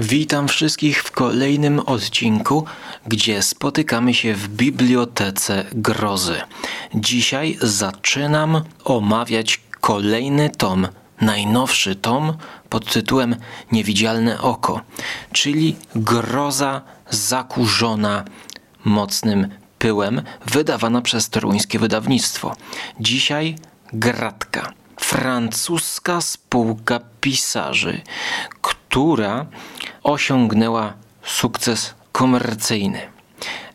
Witam wszystkich w kolejnym odcinku, gdzie spotykamy się w Bibliotece Grozy. Dzisiaj zaczynam omawiać kolejny tom, najnowszy tom pod tytułem Niewidzialne oko, czyli groza zakurzona mocnym pyłem, wydawana przez toruńskie wydawnictwo. Dzisiaj gratka francuska spółka pisarzy, która osiągnęła sukces komercyjny.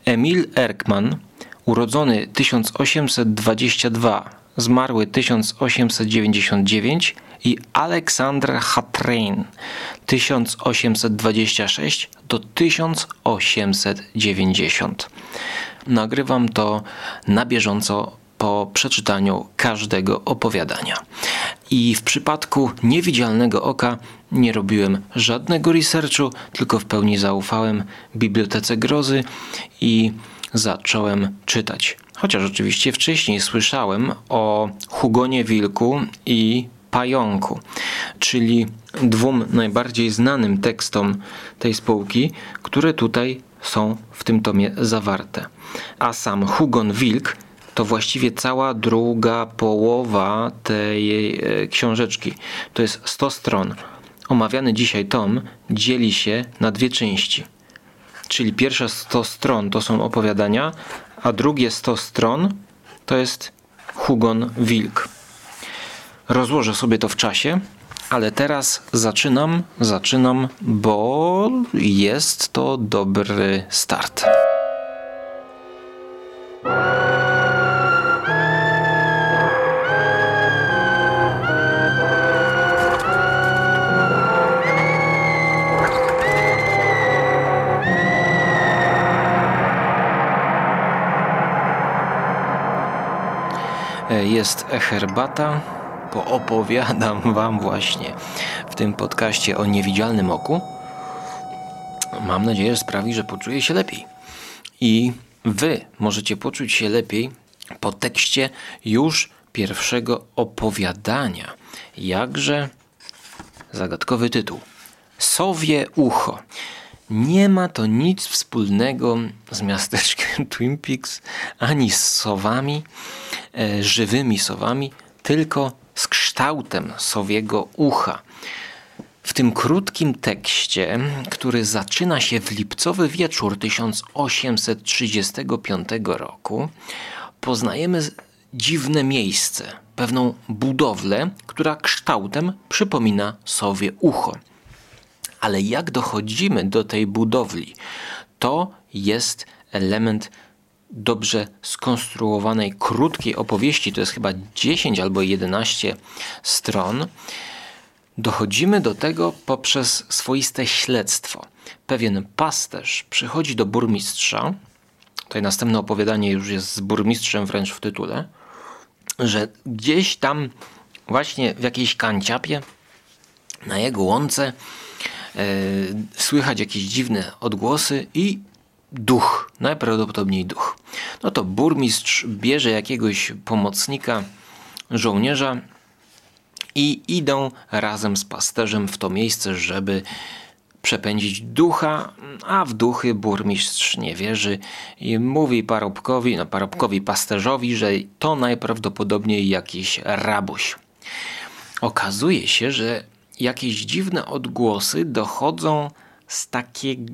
Emil Erkman, urodzony 1822, zmarły 1899 i Aleksandra Hatrain 1826 do 1890. Nagrywam to na bieżąco po przeczytaniu każdego opowiadania. I w przypadku niewidzialnego oka nie robiłem żadnego researchu, tylko w pełni zaufałem Bibliotece Grozy i zacząłem czytać. Chociaż oczywiście wcześniej słyszałem o Hugonie Wilku i Pająku, czyli dwóm najbardziej znanym tekstom tej spółki, które tutaj są w tym tomie zawarte. A sam Hugon Wilk to właściwie cała druga połowa tej e, książeczki. To jest 100 stron. Omawiany dzisiaj tom dzieli się na dwie części. Czyli pierwsze 100 stron to są opowiadania, a drugie 100 stron to jest Hugon Wilk. Rozłożę sobie to w czasie, ale teraz zaczynam, zaczynam, bo jest to dobry start. Jest herbata. Poopowiadam Wam właśnie w tym podcaście o niewidzialnym oku. Mam nadzieję, że sprawi, że poczuję się lepiej. I Wy możecie poczuć się lepiej po tekście już pierwszego opowiadania. Jakże zagadkowy tytuł. Sowie ucho. Nie ma to nic wspólnego z miasteczkiem Twin Peaks ani z sowami. E, żywymi sowami, tylko z kształtem sowiego ucha. W tym krótkim tekście, który zaczyna się w lipcowy wieczór 1835 roku, poznajemy dziwne miejsce, pewną budowlę, która kształtem przypomina sowie ucho. Ale jak dochodzimy do tej budowli, to jest element dobrze skonstruowanej, krótkiej opowieści, to jest chyba 10 albo 11 stron, dochodzimy do tego poprzez swoiste śledztwo. Pewien pasterz przychodzi do burmistrza, tutaj następne opowiadanie już jest z burmistrzem wręcz w tytule, że gdzieś tam właśnie w jakiejś kanciapie na jego łące e, słychać jakieś dziwne odgłosy i duch, najprawdopodobniej duch. No to burmistrz bierze jakiegoś pomocnika, żołnierza i idą razem z pasterzem w to miejsce, żeby przepędzić ducha, a w duchy burmistrz nie wierzy i mówi parobkowi, no parobkowi pasterzowi, że to najprawdopodobniej jakiś rabuś. Okazuje się, że jakieś dziwne odgłosy dochodzą z takiej,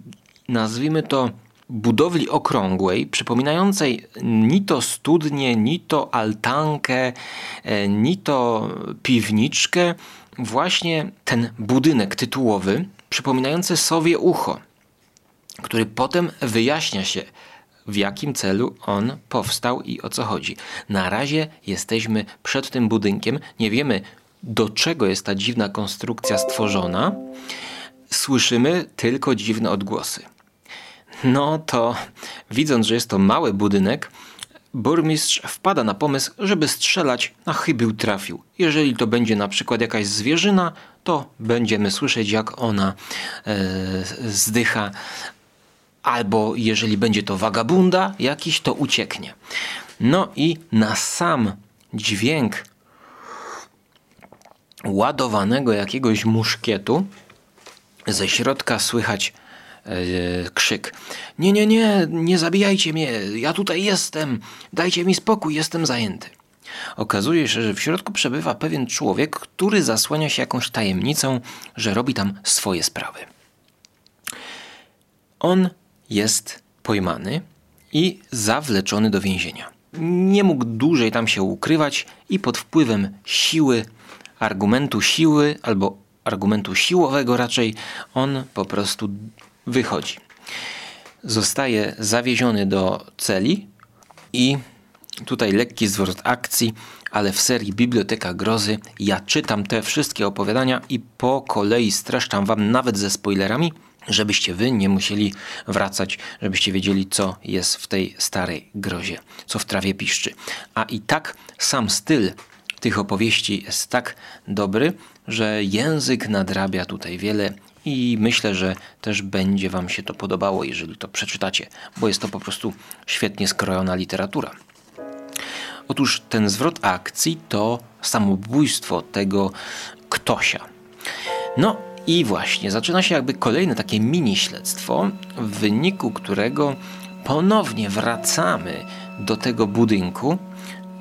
nazwijmy to, budowli okrągłej, przypominającej ni to studnię, ni to altankę, e, ni to piwniczkę, właśnie ten budynek tytułowy, przypominający sowie ucho, który potem wyjaśnia się, w jakim celu on powstał i o co chodzi. Na razie jesteśmy przed tym budynkiem, nie wiemy do czego jest ta dziwna konstrukcja stworzona, słyszymy tylko dziwne odgłosy. No to widząc, że jest to mały budynek, burmistrz wpada na pomysł, żeby strzelać na chybił trafił. Jeżeli to będzie na przykład jakaś zwierzyna, to będziemy słyszeć jak ona e, zdycha. Albo jeżeli będzie to wagabunda jakiś, to ucieknie. No i na sam dźwięk ładowanego jakiegoś muszkietu Ze środka słychać krzyk: Nie, nie, nie, nie zabijajcie mnie, ja tutaj jestem, dajcie mi spokój, jestem zajęty. Okazuje się, że w środku przebywa pewien człowiek, który zasłania się jakąś tajemnicą, że robi tam swoje sprawy. On jest pojmany i zawleczony do więzienia. Nie mógł dłużej tam się ukrywać i pod wpływem siły, argumentu siły albo argumentu siłowego raczej, on po prostu wychodzi. Zostaje zawieziony do celi i tutaj lekki zwrot akcji, ale w serii Biblioteka Grozy ja czytam te wszystkie opowiadania i po kolei streszczam wam nawet ze spoilerami, żebyście wy nie musieli wracać, żebyście wiedzieli, co jest w tej starej grozie, co w trawie piszczy. A i tak sam styl tych opowieści jest tak dobry, że język nadrabia tutaj wiele i myślę, że też będzie Wam się to podobało, jeżeli to przeczytacie, bo jest to po prostu świetnie skrojona literatura. Otóż ten zwrot akcji to samobójstwo tego ktosia. No i właśnie zaczyna się jakby kolejne takie mini śledztwo, w wyniku którego ponownie wracamy do tego budynku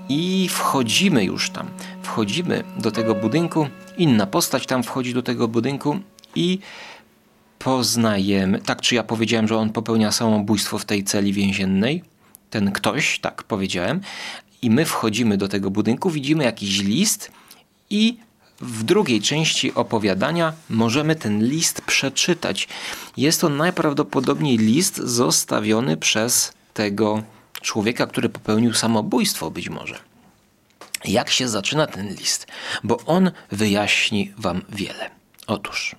i wchodzimy już tam. Wchodzimy do tego budynku, inna postać tam wchodzi do tego budynku i poznajemy. Tak, czy ja powiedziałem, że on popełnia samobójstwo w tej celi więziennej? Ten ktoś, tak powiedziałem. I my wchodzimy do tego budynku, widzimy jakiś list i w drugiej części opowiadania możemy ten list przeczytać. Jest to najprawdopodobniej list zostawiony przez tego człowieka, który popełnił samobójstwo być może. Jak się zaczyna ten list? Bo on wyjaśni wam wiele. Otóż,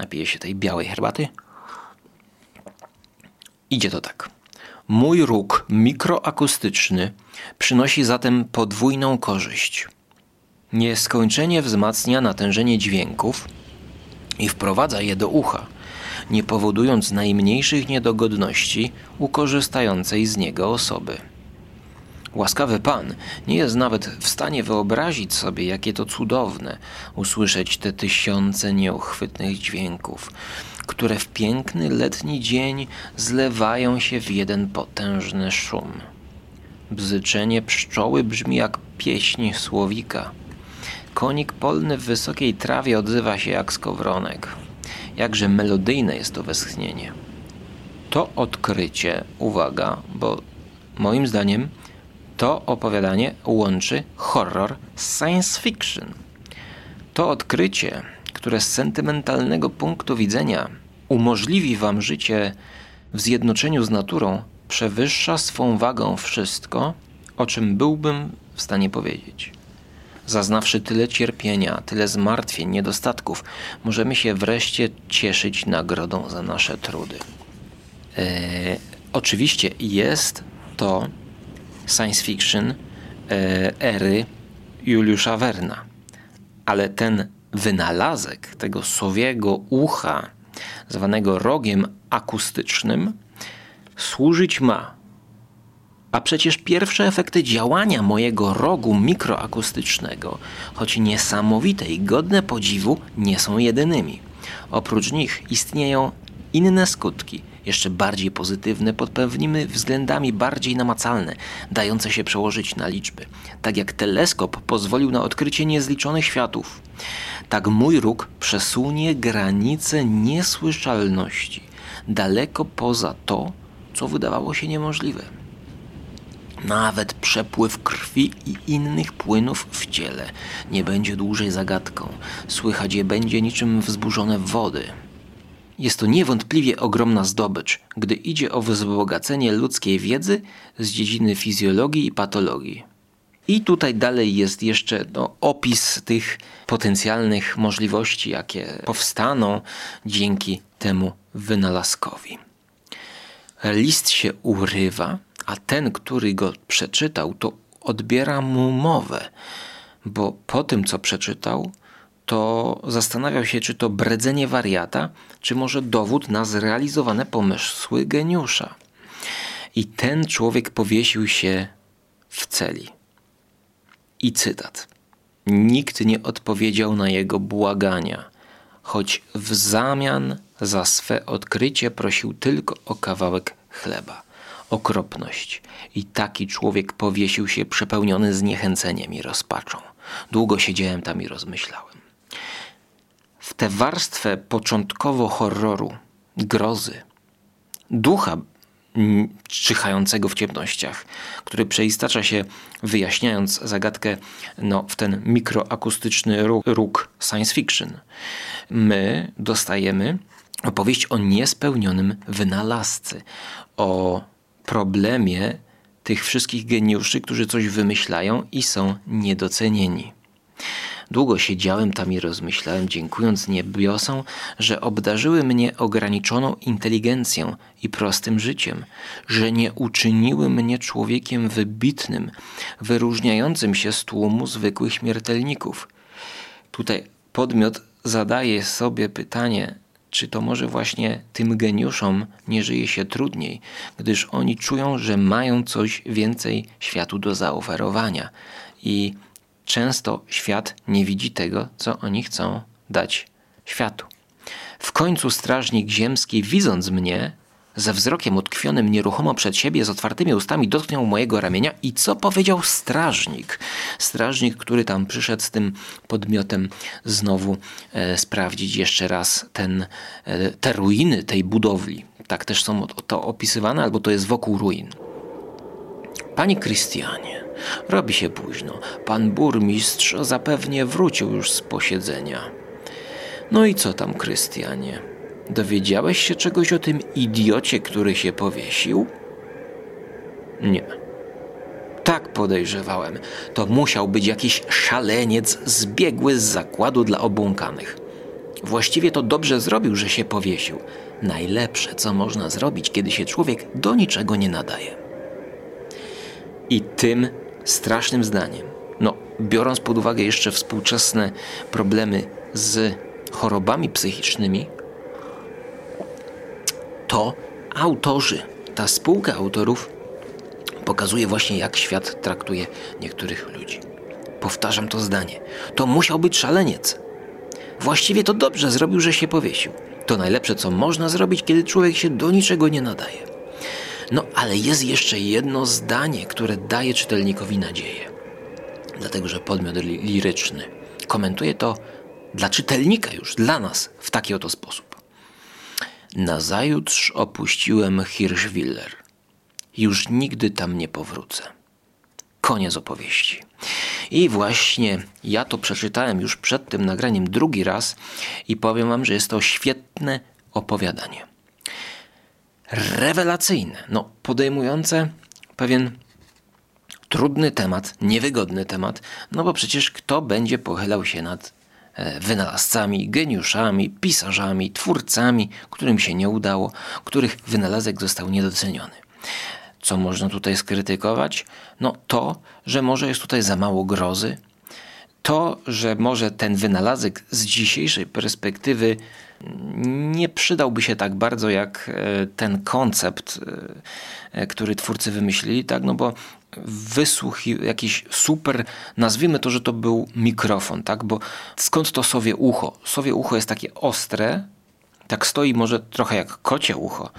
napiję się tej białej herbaty. Idzie to tak. Mój róg mikroakustyczny przynosi zatem podwójną korzyść. Nieskończenie wzmacnia natężenie dźwięków i wprowadza je do ucha – nie powodując najmniejszych niedogodności u korzystającej z niego osoby. Łaskawy Pan nie jest nawet w stanie wyobrazić sobie, jakie to cudowne usłyszeć te tysiące nieuchwytnych dźwięków, które w piękny letni dzień zlewają się w jeden potężny szum. Bzyczenie pszczoły brzmi jak pieśń słowika. Konik polny w wysokiej trawie odzywa się jak skowronek jakże melodyjne jest to westchnienie. To odkrycie, uwaga, bo moim zdaniem to opowiadanie łączy horror z science fiction. To odkrycie, które z sentymentalnego punktu widzenia umożliwi wam życie w zjednoczeniu z naturą, przewyższa swą wagą wszystko, o czym byłbym w stanie powiedzieć. Zaznawszy tyle cierpienia, tyle zmartwień, niedostatków, możemy się wreszcie cieszyć nagrodą za nasze trudy. E, oczywiście jest to science fiction e, ery Juliusza Werna, ale ten wynalazek tego sowiego ucha, zwanego rogiem akustycznym, służyć ma. A przecież pierwsze efekty działania mojego rogu mikroakustycznego, choć niesamowite i godne podziwu, nie są jedynymi. Oprócz nich istnieją inne skutki, jeszcze bardziej pozytywne, pod pewnymi względami bardziej namacalne, dające się przełożyć na liczby. Tak jak teleskop pozwolił na odkrycie niezliczonych światów, tak mój róg przesunie granice niesłyszalności daleko poza to, co wydawało się niemożliwe. Nawet przepływ krwi i innych płynów w ciele nie będzie dłużej zagadką. Słychać je będzie niczym wzburzone wody. Jest to niewątpliwie ogromna zdobycz, gdy idzie o wzbogacenie ludzkiej wiedzy z dziedziny fizjologii i patologii. I tutaj dalej jest jeszcze no, opis tych potencjalnych możliwości, jakie powstaną dzięki temu wynalazkowi. List się urywa, a ten, który go przeczytał, to odbiera mu mowę, bo po tym, co przeczytał, to zastanawiał się, czy to bredzenie wariata, czy może dowód na zrealizowane pomysły geniusza. I ten człowiek powiesił się w celi. I cytat. Nikt nie odpowiedział na jego błagania. choć w zamian za swe odkrycie prosił tylko o kawałek chleba. Okropność. I taki człowiek powiesił się przepełniony zniechęceniem i rozpaczą. Długo siedziałem tam i rozmyślałem. W tę warstwę początkowo horroru, grozy, ducha czyhającego w ciemnościach, który przeistacza się, wyjaśniając zagadkę no, w ten mikroakustyczny róg science fiction. My dostajemy opowieść o niespełnionym wynalazcy, o problemie tych wszystkich geniuszy, którzy coś wymyślają i są niedocenieni. Długo siedziałem tam i rozmyślałem, dziękując niebiosom, że obdarzyły mnie ograniczoną inteligencją i prostym życiem, że nie uczyniły mnie człowiekiem wybitnym, wyróżniającym się z tłumu zwykłych śmiertelników. Tutaj podmiot zadaje sobie pytanie, czy to może właśnie tym geniuszom nie żyje się trudniej, gdyż oni czują, że mają coś więcej światu do zaoferowania i często świat nie widzi tego, co oni chcą dać światu. W końcu strażnik ziemski, widząc mnie, ze wzrokiem utkwionym nieruchomo przed siebie, z otwartymi ustami dotknął mojego ramienia i co powiedział strażnik? Strażnik, który tam przyszedł z tym podmiotem znowu e, sprawdzić jeszcze raz ten, e, te ruiny tej budowli. Tak też są to opisywane, albo to jest wokół ruin. Panie Krystianie, robi się późno. Pan burmistrz zapewnie wrócił już z posiedzenia. No i co tam, Krystianie? Dowiedziałeś się czegoś o tym idiocie, który się powiesił? Nie. Tak podejrzewałem. To musiał być jakiś szaleniec zbiegły z zakładu dla obłąkanych. Właściwie to dobrze zrobił, że się powiesił. Najlepsze, co można zrobić, kiedy się człowiek do niczego nie nadaje. I tym strasznym zdaniem, no, biorąc pod uwagę jeszcze współczesne problemy z chorobami psychicznymi, to autorzy, ta spółka autorów pokazuje właśnie, jak świat traktuje niektórych ludzi. Powtarzam to zdanie. To musiał być szaleniec. Właściwie to dobrze zrobił, że się powiesił. To najlepsze, co można zrobić, kiedy człowiek się do niczego nie nadaje. No ale jest jeszcze jedno zdanie, które daje czytelnikowi nadzieję. Dlatego, że podmiot liryczny komentuje to dla czytelnika już, dla nas w taki oto sposób. Nazajutrz opuściłem Hirschwiller. Już nigdy tam nie powrócę. Koniec opowieści. I właśnie ja to przeczytałem już przed tym nagraniem drugi raz i powiem wam, że jest to świetne opowiadanie. Rewelacyjne, no podejmujące pewien trudny temat, niewygodny temat, no bo przecież kto będzie pochylał się nad E, wynalazcami, geniuszami, pisarzami, twórcami, którym się nie udało, których wynalazek został niedoceniony. Co można tutaj skrytykować? No to, że może jest tutaj za mało grozy, to, że może ten wynalazek z dzisiejszej perspektywy nie przydałby się tak bardzo jak e, ten koncept, e, który twórcy wymyślili, tak? No bo wysłuch jakiś super, nazwijmy to, że to był mikrofon, tak? Bo skąd to sowie ucho? Sowie ucho jest takie ostre, tak stoi może trochę jak kocie ucho.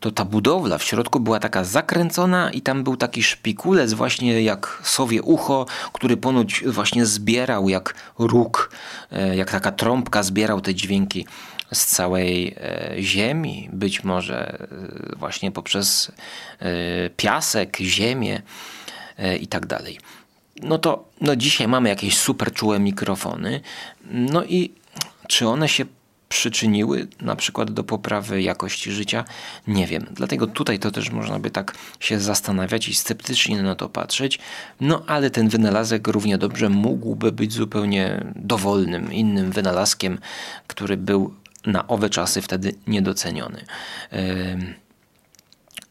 To ta budowla w środku była taka zakręcona i tam był taki szpikulec właśnie jak sowie ucho, który ponoć właśnie zbierał jak róg, e, jak taka trąbka zbierał te dźwięki z całej e, ziemi, być może e, właśnie poprzez e, piasek, ziemię i tak dalej. No to no dzisiaj mamy jakieś super czułe mikrofony. No i czy one się przyczyniły na przykład do poprawy jakości życia? Nie wiem. Dlatego tutaj to też można by tak się zastanawiać i sceptycznie na to patrzeć. No ale ten wynalazek równie dobrze mógłby być zupełnie dowolnym, innym wynalazkiem, który był na owe czasy wtedy niedoceniony.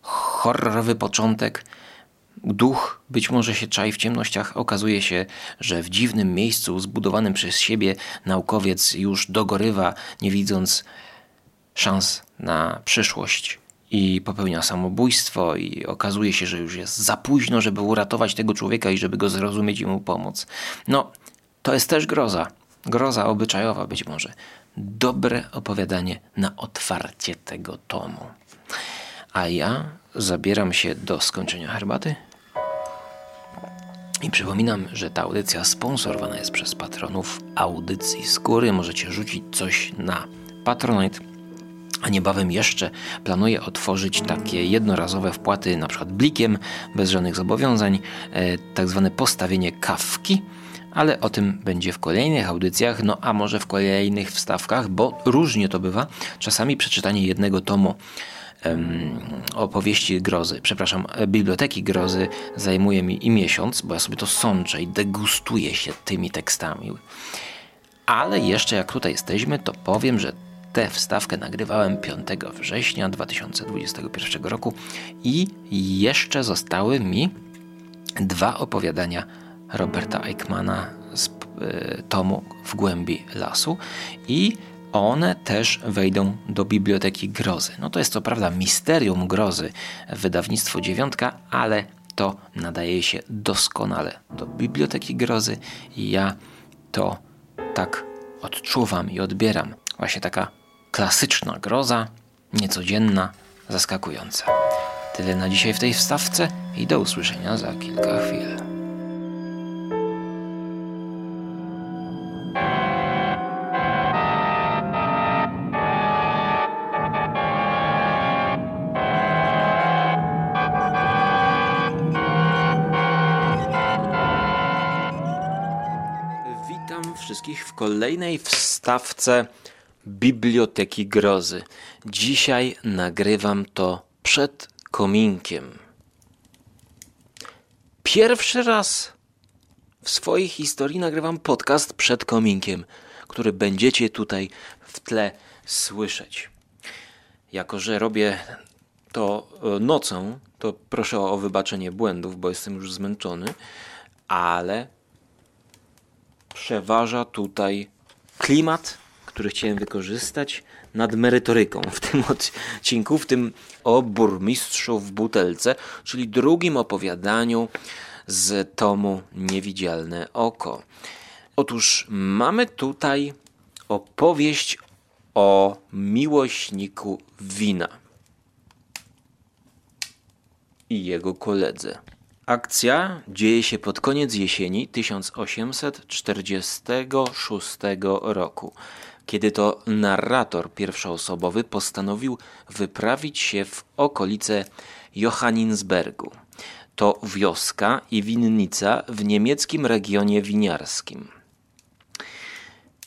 Horrorowy początek. Duch być może się czai w ciemnościach. Okazuje się, że w dziwnym miejscu zbudowanym przez siebie naukowiec już dogorywa, nie widząc szans na przyszłość i popełnia samobójstwo i okazuje się, że już jest za późno, żeby uratować tego człowieka i żeby go zrozumieć i mu pomóc. No, to jest też groza. Groza obyczajowa być może. Dobre opowiadanie na otwarcie tego tomu. A ja zabieram się do skończenia herbaty. I przypominam, że ta audycja sponsorowana jest przez patronów audycji z góry. Możecie rzucić coś na Patronite a niebawem jeszcze planuję otworzyć takie jednorazowe wpłaty, na przykład blikiem, bez żadnych zobowiązań, e, tak zwane postawienie kawki, ale o tym będzie w kolejnych audycjach, no a może w kolejnych wstawkach, bo różnie to bywa. Czasami przeczytanie jednego tomu opowieści grozy, przepraszam, biblioteki grozy zajmuje mi i miesiąc, bo ja sobie to sączę i degustuję się tymi tekstami. Ale jeszcze jak tutaj jesteśmy, to powiem, że Tę wstawkę nagrywałem 5 września 2021 roku i jeszcze zostały mi dwa opowiadania Roberta Eichmana z y, tomu W głębi lasu i one też wejdą do Biblioteki Grozy. No to jest co prawda Misterium Grozy, wydawnictwo dziewiątka, ale to nadaje się doskonale do Biblioteki Grozy ja to tak odczuwam i odbieram. Właśnie taka Klasyczna groza, niecodzienna, zaskakująca. Tyle na dzisiaj w tej wstawce i do usłyszenia za kilka chwil. Kolejnej wstawce Biblioteki Grozy. Dzisiaj nagrywam to przed kominkiem. Pierwszy raz w swojej historii nagrywam podcast przed kominkiem, który będziecie tutaj w tle słyszeć. Jako, że robię to e, nocą, to proszę o wybaczenie błędów, bo jestem już zmęczony, ale przeważa tutaj klimat który chciałem wykorzystać nad merytoryką w tym odcinku, w tym o burmistrzu w butelce, czyli drugim opowiadaniu z tomu Niewidzialne Oko. Otóż mamy tutaj opowieść o miłośniku wina i jego koledze. Akcja dzieje się pod koniec jesieni 1846 roku kiedy to narrator pierwszoosobowy postanowił wyprawić się w okolice Johannisbergu. To wioska i winnica w niemieckim regionie winiarskim.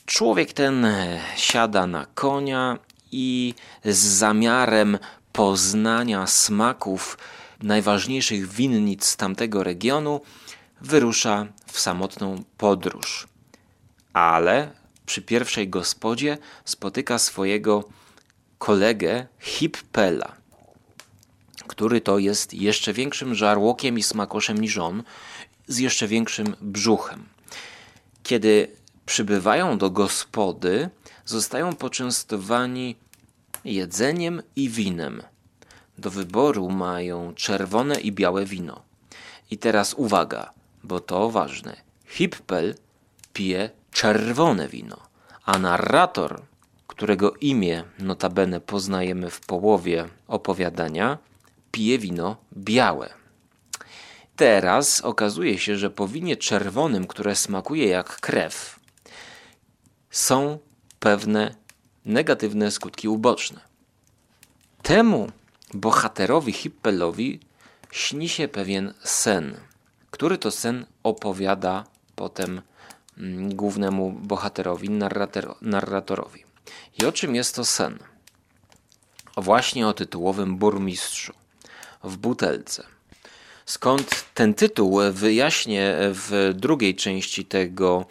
Człowiek ten siada na konia i z zamiarem poznania smaków najważniejszych winnic tamtego regionu wyrusza w samotną podróż. Ale przy pierwszej gospodzie spotyka swojego kolegę Hippela, który to jest jeszcze większym żarłokiem i smakoszem niż on, z jeszcze większym brzuchem. Kiedy przybywają do gospody, zostają poczęstowani jedzeniem i winem. Do wyboru mają czerwone i białe wino. I teraz uwaga, bo to ważne. Hippel pije czerwone wino, a narrator, którego imię notabene poznajemy w połowie opowiadania, pije wino białe. Teraz okazuje się, że po winie czerwonym, które smakuje jak krew, są pewne negatywne skutki uboczne. Temu bohaterowi Hippelowi śni się pewien sen, który to sen opowiada potem Mm, głównemu bohaterowi, narratorowi. I o czym jest to sen? Właśnie o tytułowym burmistrzu w butelce. Skąd ten tytuł wyjaśnię w drugiej części tego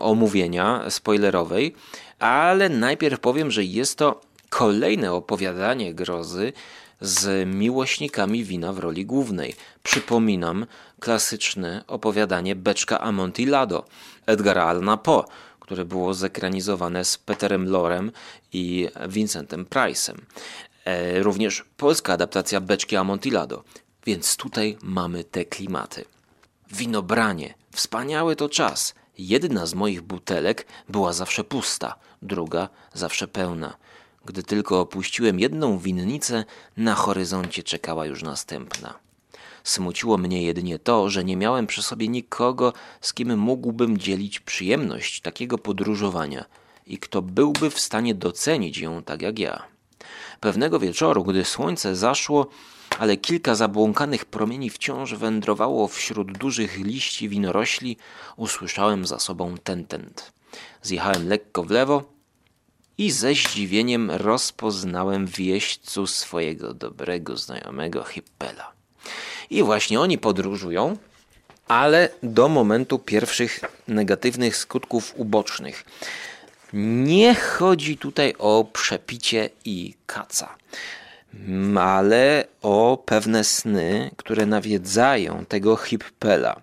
omówienia spoilerowej, ale najpierw powiem, że jest to kolejne opowiadanie grozy z miłośnikami wina w roli głównej. Przypominam klasyczne opowiadanie Beczka Amontillado Edgara Allana Poe, które było zekranizowane z Peterem Lorem i Vincentem Price'em. E, również polska adaptacja Beczki Amontillado, więc tutaj mamy te klimaty. Winobranie, wspaniały to czas, Jedna z moich butelek była zawsze pusta, druga zawsze pełna. Gdy tylko opuściłem jedną winnicę, na horyzoncie czekała już następna. Smuciło mnie jedynie to, że nie miałem przy sobie nikogo, z kim mógłbym dzielić przyjemność takiego podróżowania i kto byłby w stanie docenić ją tak jak ja. Pewnego wieczoru, gdy słońce zaszło, ale kilka zabłąkanych promieni wciąż wędrowało wśród dużych liści winorośli, usłyszałem za sobą tentent. Zjechałem lekko w lewo i ze zdziwieniem rozpoznałem w jeźdźcu swojego dobrego znajomego Hippela. I właśnie oni podróżują, ale do momentu pierwszych negatywnych skutków ubocznych. Nie chodzi tutaj o przepicie i kaca, ale o pewne sny, które nawiedzają tego hippela.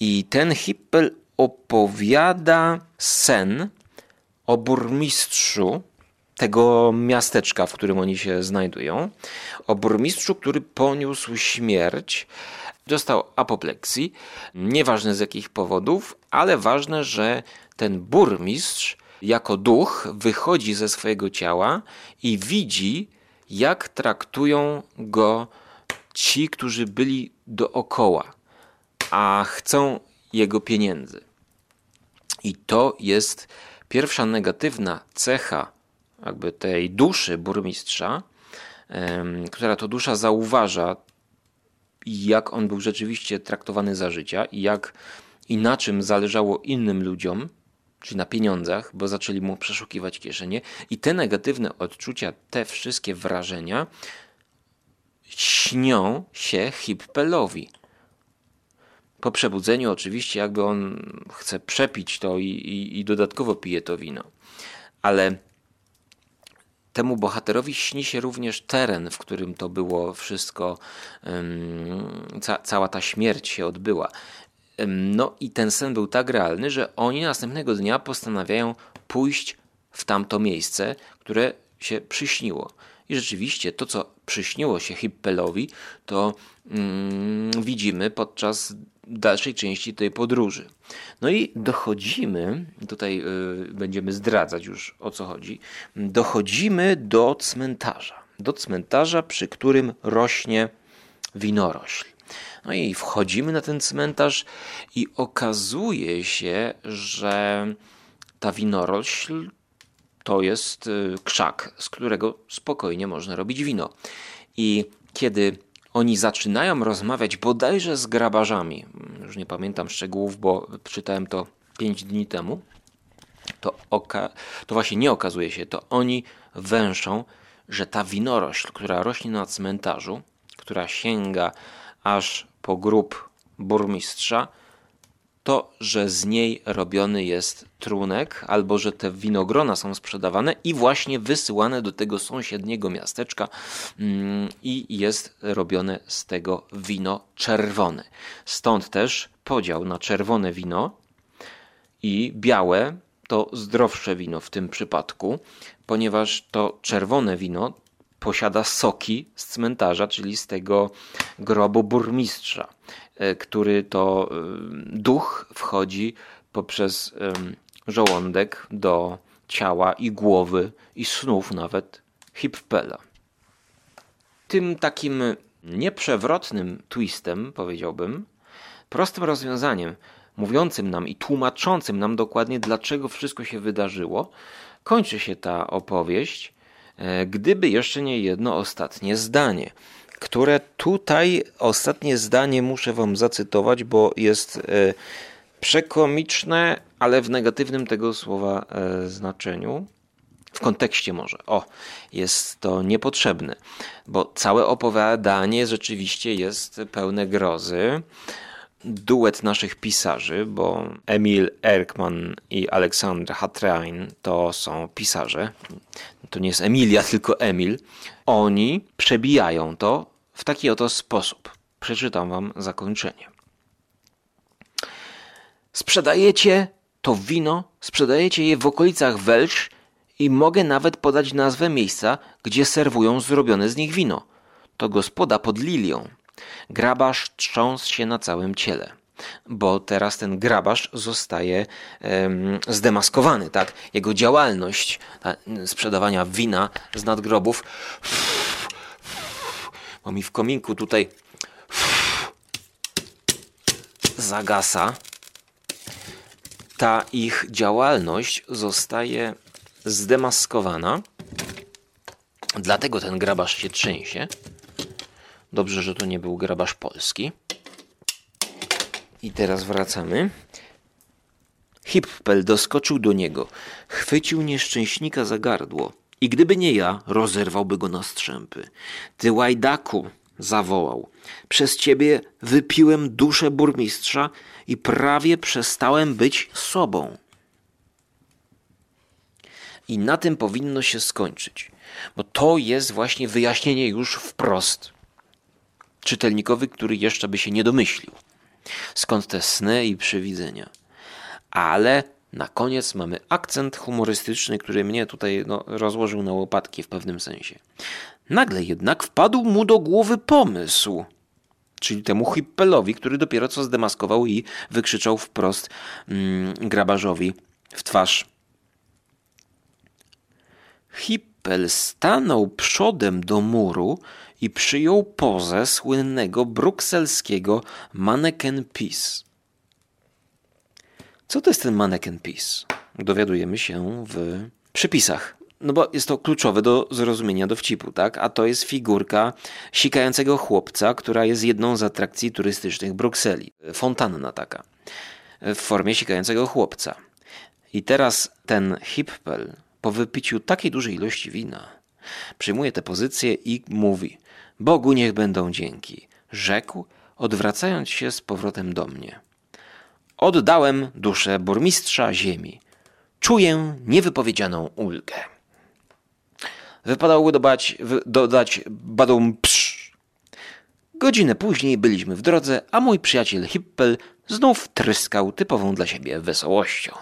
I ten hippel opowiada sen o burmistrzu tego miasteczka, w którym oni się znajdują, o burmistrzu, który poniósł śmierć, dostał apopleksji, nieważne z jakich powodów, ale ważne, że ten burmistrz jako duch wychodzi ze swojego ciała i widzi, jak traktują go ci, którzy byli dookoła, a chcą jego pieniędzy. I to jest pierwsza negatywna cecha jakby tej duszy burmistrza, która to dusza zauważa, jak on był rzeczywiście traktowany za życia i jak i na czym zależało innym ludziom, czyli na pieniądzach, bo zaczęli mu przeszukiwać kieszenie, i te negatywne odczucia, te wszystkie wrażenia śnią się Hippelowi. Po przebudzeniu, oczywiście, jakby on chce przepić to i, i, i dodatkowo pije to wino. Ale temu bohaterowi śni się również teren, w którym to było wszystko, ca cała ta śmierć się odbyła. No i ten sen był tak realny, że oni następnego dnia postanawiają pójść w tamto miejsce, które się przyśniło. I rzeczywiście to, co przyśniło się Hippelowi, to mm, widzimy podczas dalszej części tej podróży. No i dochodzimy, tutaj y, będziemy zdradzać już o co chodzi, dochodzimy do cmentarza. Do cmentarza, przy którym rośnie winorośl. No i wchodzimy na ten cmentarz i okazuje się, że ta winorośl to jest y, krzak, z którego spokojnie można robić wino. I kiedy oni zaczynają rozmawiać bodajże z grabarzami, już nie pamiętam szczegółów, bo czytałem to 5 dni temu, to, oka- to właśnie nie okazuje się, to oni węszą, że ta winorośl, która rośnie na cmentarzu, która sięga aż po grób burmistrza, to, że z niej robiony jest trunek, albo że te winogrona są sprzedawane i właśnie wysyłane do tego sąsiedniego miasteczka mm, i jest robione z tego wino czerwone. Stąd też podział na czerwone wino i białe to zdrowsze wino w tym przypadku, ponieważ to czerwone wino posiada soki z cmentarza, czyli z tego grobu burmistrza, który to e, duch wchodzi poprzez żołądek do ciała i głowy i snów nawet Hippela. Tym takim nieprzewrotnym twistem, powiedziałbym, prostym rozwiązaniem, mówiącym nam i tłumaczącym nam dokładnie, dlaczego wszystko się wydarzyło, kończy się ta opowieść E, gdyby jeszcze nie jedno ostatnie zdanie, które tutaj ostatnie zdanie muszę wam zacytować, bo jest e, przekomiczne, ale w negatywnym tego słowa e, znaczeniu. W kontekście może. O, jest to niepotrzebne, bo całe opowiadanie rzeczywiście jest pełne grozy duet naszych pisarzy, bo Emil Erkman i Aleksandr Hatrain to są pisarze. To nie jest Emilia, tylko Emil. Oni przebijają to w taki oto sposób. Przeczytam wam zakończenie. Sprzedajecie to wino, sprzedajecie je w okolicach Welsz i mogę nawet podać nazwę miejsca, gdzie serwują zrobione z nich wino. To gospoda pod Lilią. Grabarz trząsł się na całym ciele. Bo teraz ten grabarz zostaje zdemaskowany, tak? Jego działalność sprzedawania wina z nadgrobów bo mi w kominku tutaj zagasa. Ta ich działalność zostaje zdemaskowana. Dlatego ten grabarz się trzęsie. Dobrze, że to nie był grabarz polski. I teraz wracamy. Hippel doskoczył do niego, chwycił nieszczęśnika za gardło i gdyby nie ja, rozerwałby go na strzępy. Ty łajdaku, zawołał. Przez ciebie wypiłem duszę burmistrza i prawie przestałem być sobą. I na tym powinno się skończyć, bo to jest właśnie wyjaśnienie już wprost czytelnikowi, który jeszcze by się nie domyślił. Skąd te sny i przewidzenia? Ale na koniec mamy akcent humorystyczny, który mnie tutaj no, rozłożył na łopatki w pewnym sensie. Nagle jednak wpadł mu do głowy pomysł. Czyli temu Hippelowi, który dopiero co zdemaskował i wykrzyczał wprost mm, grabarzowi w twarz. Hippel stanął przodem do muru i przyjął pozę słynnego brukselskiego mannequin piece. Co to jest ten mannequin piece? Dowiadujemy się w przypisach. No bo jest to kluczowe do zrozumienia dowcipu, tak? A to jest figurka sikającego chłopca, która jest jedną z atrakcji turystycznych Brukseli. Fontanna taka. W formie sikającego chłopca. I teraz ten Hippel po wypiciu takiej dużej ilości wina przyjmuje tę pozycję i mówi Bogu niech będą dzięki. Rzekł, odwracając się z powrotem do mnie. Oddałem duszę burmistrza ziemi. Czuję niewypowiedzianą ulgę. Wypadało dodać, dodać badum psz. Godzinę później byliśmy w drodze, a mój przyjaciel Hippel znów tryskał typową dla siebie wesołością.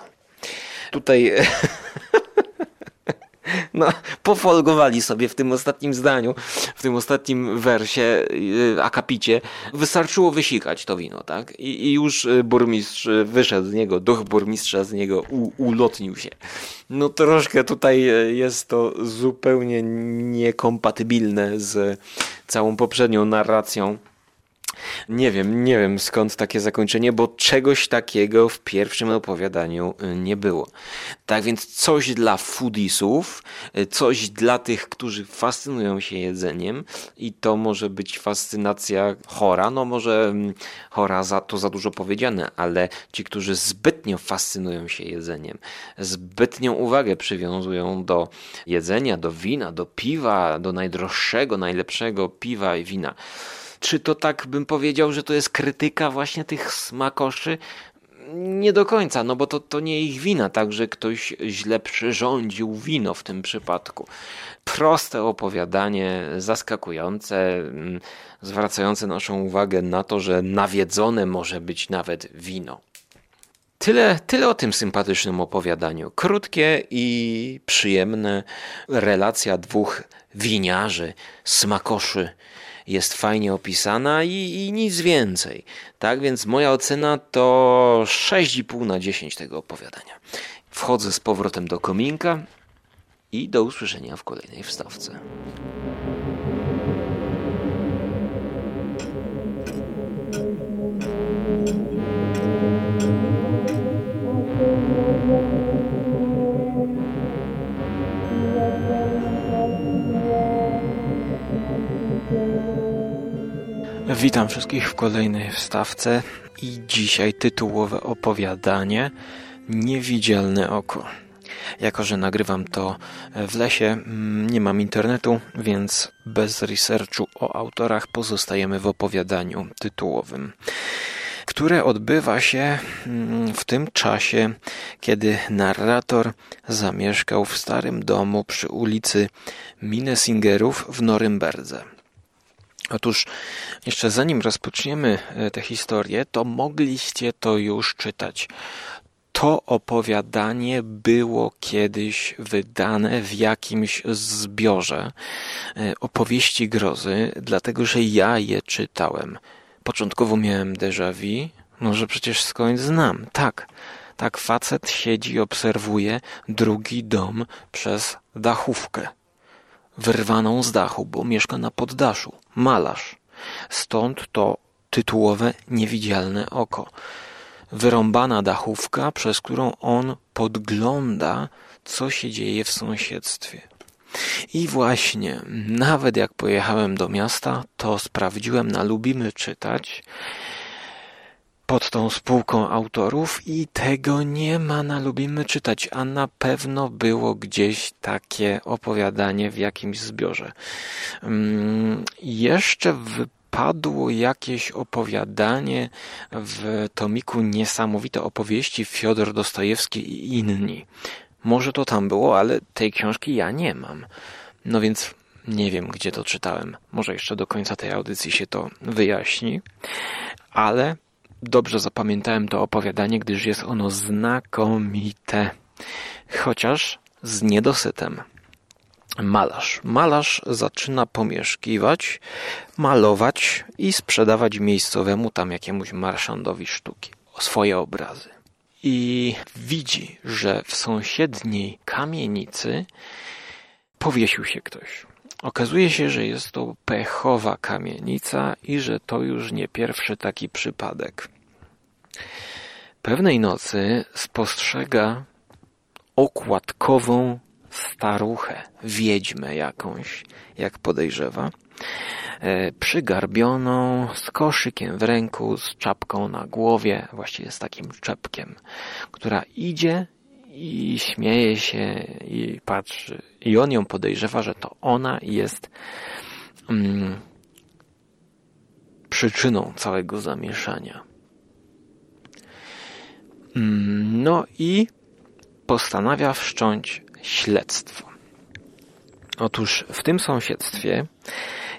Tutaj no, pofolgowali sobie w tym ostatnim zdaniu, w tym ostatnim wersie, y, akapicie. Wystarczyło wysikać to wino, tak? I, i już y, burmistrz wyszedł z niego, duch burmistrza z niego u, ulotnił się. No troszkę tutaj y, jest to zupełnie niekompatybilne z całą poprzednią narracją nie wiem, nie wiem skąd takie zakończenie, bo czegoś takiego w pierwszym opowiadaniu y, nie było. Tak więc coś dla foodiesów, y, coś dla tych, którzy fascynują się jedzeniem i to może być fascynacja chora, no może mm, chora za, to za dużo powiedziane, ale ci, którzy zbytnio fascynują się jedzeniem, zbytnią uwagę przywiązują do jedzenia, do wina, do piwa, do najdroższego, najlepszego piwa i wina czy to tak bym powiedział, że to jest krytyka właśnie tych smakoszy? Nie do końca, no bo to, to nie ich wina, tak, że ktoś źle przyrządził wino w tym przypadku. Proste opowiadanie, zaskakujące, mm, zwracające naszą uwagę na to, że nawiedzone może być nawet wino. Tyle, tyle o tym sympatycznym opowiadaniu. Krótkie i przyjemne relacja dwóch winiarzy, smakoszy jest fajnie opisana i, i nic więcej. Tak więc moja ocena to 6,5 na 10 tego opowiadania. Wchodzę z powrotem do kominka i do usłyszenia w kolejnej wstawce. Witam wszystkich w kolejnej wstawce i dzisiaj tytułowe opowiadanie Niewidzialne oko. Jako, że nagrywam to w lesie, mm, nie mam internetu, więc bez researchu o autorach pozostajemy w opowiadaniu tytułowym które odbywa się mm, w tym czasie, kiedy narrator zamieszkał w starym domu przy ulicy Minesingerów w Norymberdze. Otóż, jeszcze zanim rozpoczniemy e, tę historię, to mogliście to już czytać. To opowiadanie było kiedyś wydane w jakimś zbiorze e, opowieści grozy, dlatego że ja je czytałem. Początkowo miałem déjà vu, No, że przecież skąd znam. Tak, tak facet siedzi i obserwuje drugi dom przez dachówkę. Wyrwaną z dachu, bo mieszka na poddaszu. Malarz. Stąd to tytułowe niewidzialne oko. Wyrąbana dachówka, przez którą on podgląda, co się dzieje w sąsiedztwie. I właśnie, nawet jak pojechałem do miasta, to sprawdziłem na Lubimy Czytać pod tą spółką autorów i tego nie ma na Lubimy Czytać, a na pewno było gdzieś takie opowiadanie w jakimś zbiorze. Um, jeszcze wypadło jakieś opowiadanie w tomiku Niesamowite opowieści Fiodor Dostojewski i inni. Może to tam było, ale tej książki ja nie mam. No więc nie wiem, gdzie to czytałem. Może jeszcze do końca tej audycji się to wyjaśni. Ale dobrze zapamiętałem to opowiadanie, gdyż jest ono znakomite. Chociaż z niedosytem. Malarz. Malarz zaczyna pomieszkiwać, malować i sprzedawać miejscowemu tam jakiemuś marszandowi sztuki. Swoje obrazy i widzi, że w sąsiedniej kamienicy powiesił się ktoś. Okazuje się, że jest to pechowa kamienica i że to już nie pierwszy taki przypadek. Pewnej nocy spostrzega okładkową staruchę, wiedźmę jakąś, jak podejrzewa, E, przygarbioną, z koszykiem w ręku, z czapką na głowie, właściwie z takim czepkiem, która idzie i śmieje się i patrzy. I on ją podejrzewa, że to ona jest mm, przyczyną całego zamieszania. Mm, no i postanawia wszcząć śledztwo. Otóż w tym sąsiedztwie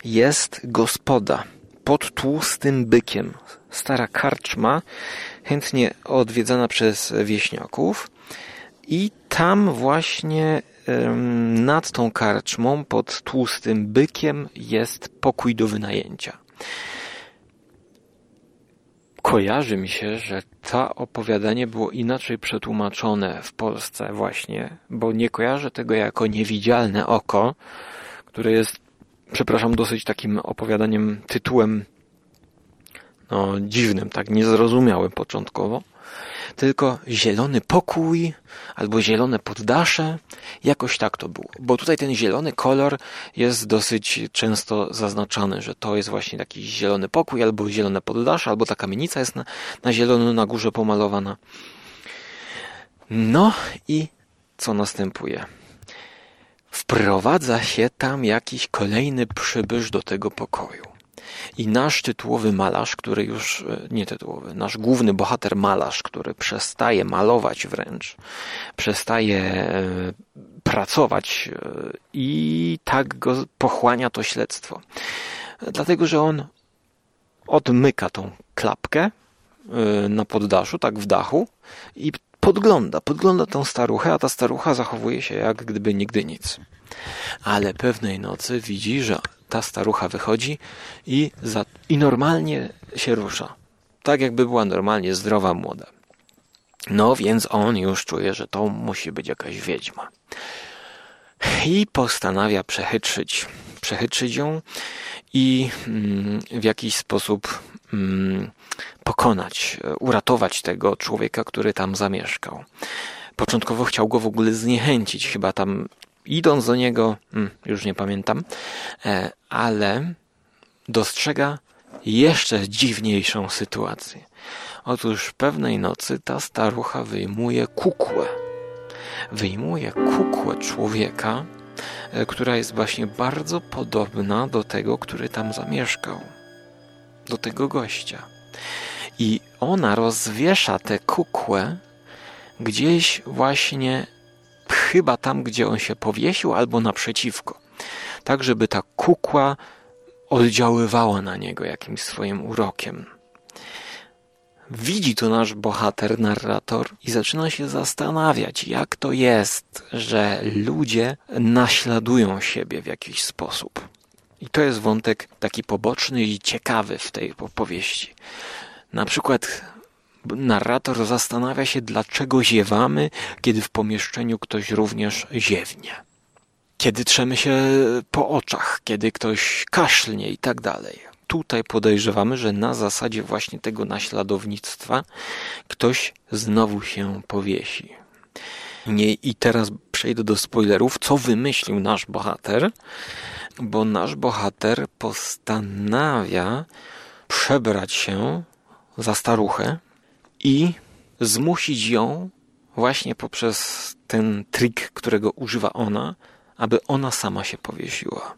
jest gospoda pod tłustym bykiem. Stara karczma, chętnie odwiedzana przez wieśniaków. I tam właśnie nad tą karczmą, pod tłustym bykiem, jest pokój do wynajęcia. Kojarzy mi się, że to opowiadanie było inaczej przetłumaczone w Polsce właśnie, bo nie kojarzę tego jako niewidzialne oko, które jest przepraszam, dosyć takim opowiadaniem, tytułem no, dziwnym, tak niezrozumiałym początkowo, tylko zielony pokój albo zielone poddasze, jakoś tak to było. Bo tutaj ten zielony kolor jest dosyć często zaznaczany, że to jest właśnie taki zielony pokój albo zielone poddasze, albo ta kamienica jest na, na zielono na górze pomalowana. No i co następuje? Wprowadza się tam jakiś kolejny przybysz do tego pokoju. I nasz tytułowy malarz, który już, e, nie tytułowy, nasz główny bohater malarz, który przestaje malować wręcz, przestaje e, pracować e, i tak go pochłania to śledztwo. Dlatego, że on odmyka tą klapkę na poddaszu, tak w dachu i podgląda, podgląda tą staruchę, a ta starucha zachowuje się jak gdyby nigdy nic. Ale pewnej nocy widzi, że ta starucha wychodzi i, za, i normalnie się rusza. Tak jakby była normalnie zdrowa, młoda. No więc on już czuje, że to musi być jakaś wiedźma. I postanawia przechytrzyć, przechytrzyć ją i mm, w jakiś sposób mm, pokonać, uratować tego człowieka, który tam zamieszkał. Początkowo chciał go w ogóle zniechęcić, chyba tam idąc do niego, hmm, już nie pamiętam, e, ale dostrzega jeszcze dziwniejszą sytuację. Otóż pewnej nocy ta starucha wyjmuje kukłę. Wyjmuje kukłę człowieka, e, która jest właśnie bardzo podobna do tego, który tam zamieszkał. Do tego gościa. I ona rozwiesza tę kukłę gdzieś właśnie chyba tam, gdzie on się powiesił, albo naprzeciwko. Tak, żeby ta kukła oddziaływała na niego jakimś swoim urokiem. Widzi to nasz bohater, narrator i zaczyna się zastanawiać, jak to jest, że ludzie naśladują siebie w jakiś sposób. I to jest wątek taki poboczny i ciekawy w tej opowieści. Na przykład narrator zastanawia się, dlaczego ziewamy, kiedy w pomieszczeniu ktoś również ziewnie. Kiedy trzemy się po oczach, kiedy ktoś kaszlnie i tak dalej. Tutaj podejrzewamy, że na zasadzie właśnie tego naśladownictwa ktoś znowu się powiesi. Nie, I teraz przejdę do spoilerów, co wymyślił nasz bohater, bo nasz bohater postanawia przebrać się za staruchę i zmusić ją właśnie poprzez ten trik, którego używa ona, aby ona sama się powiesiła.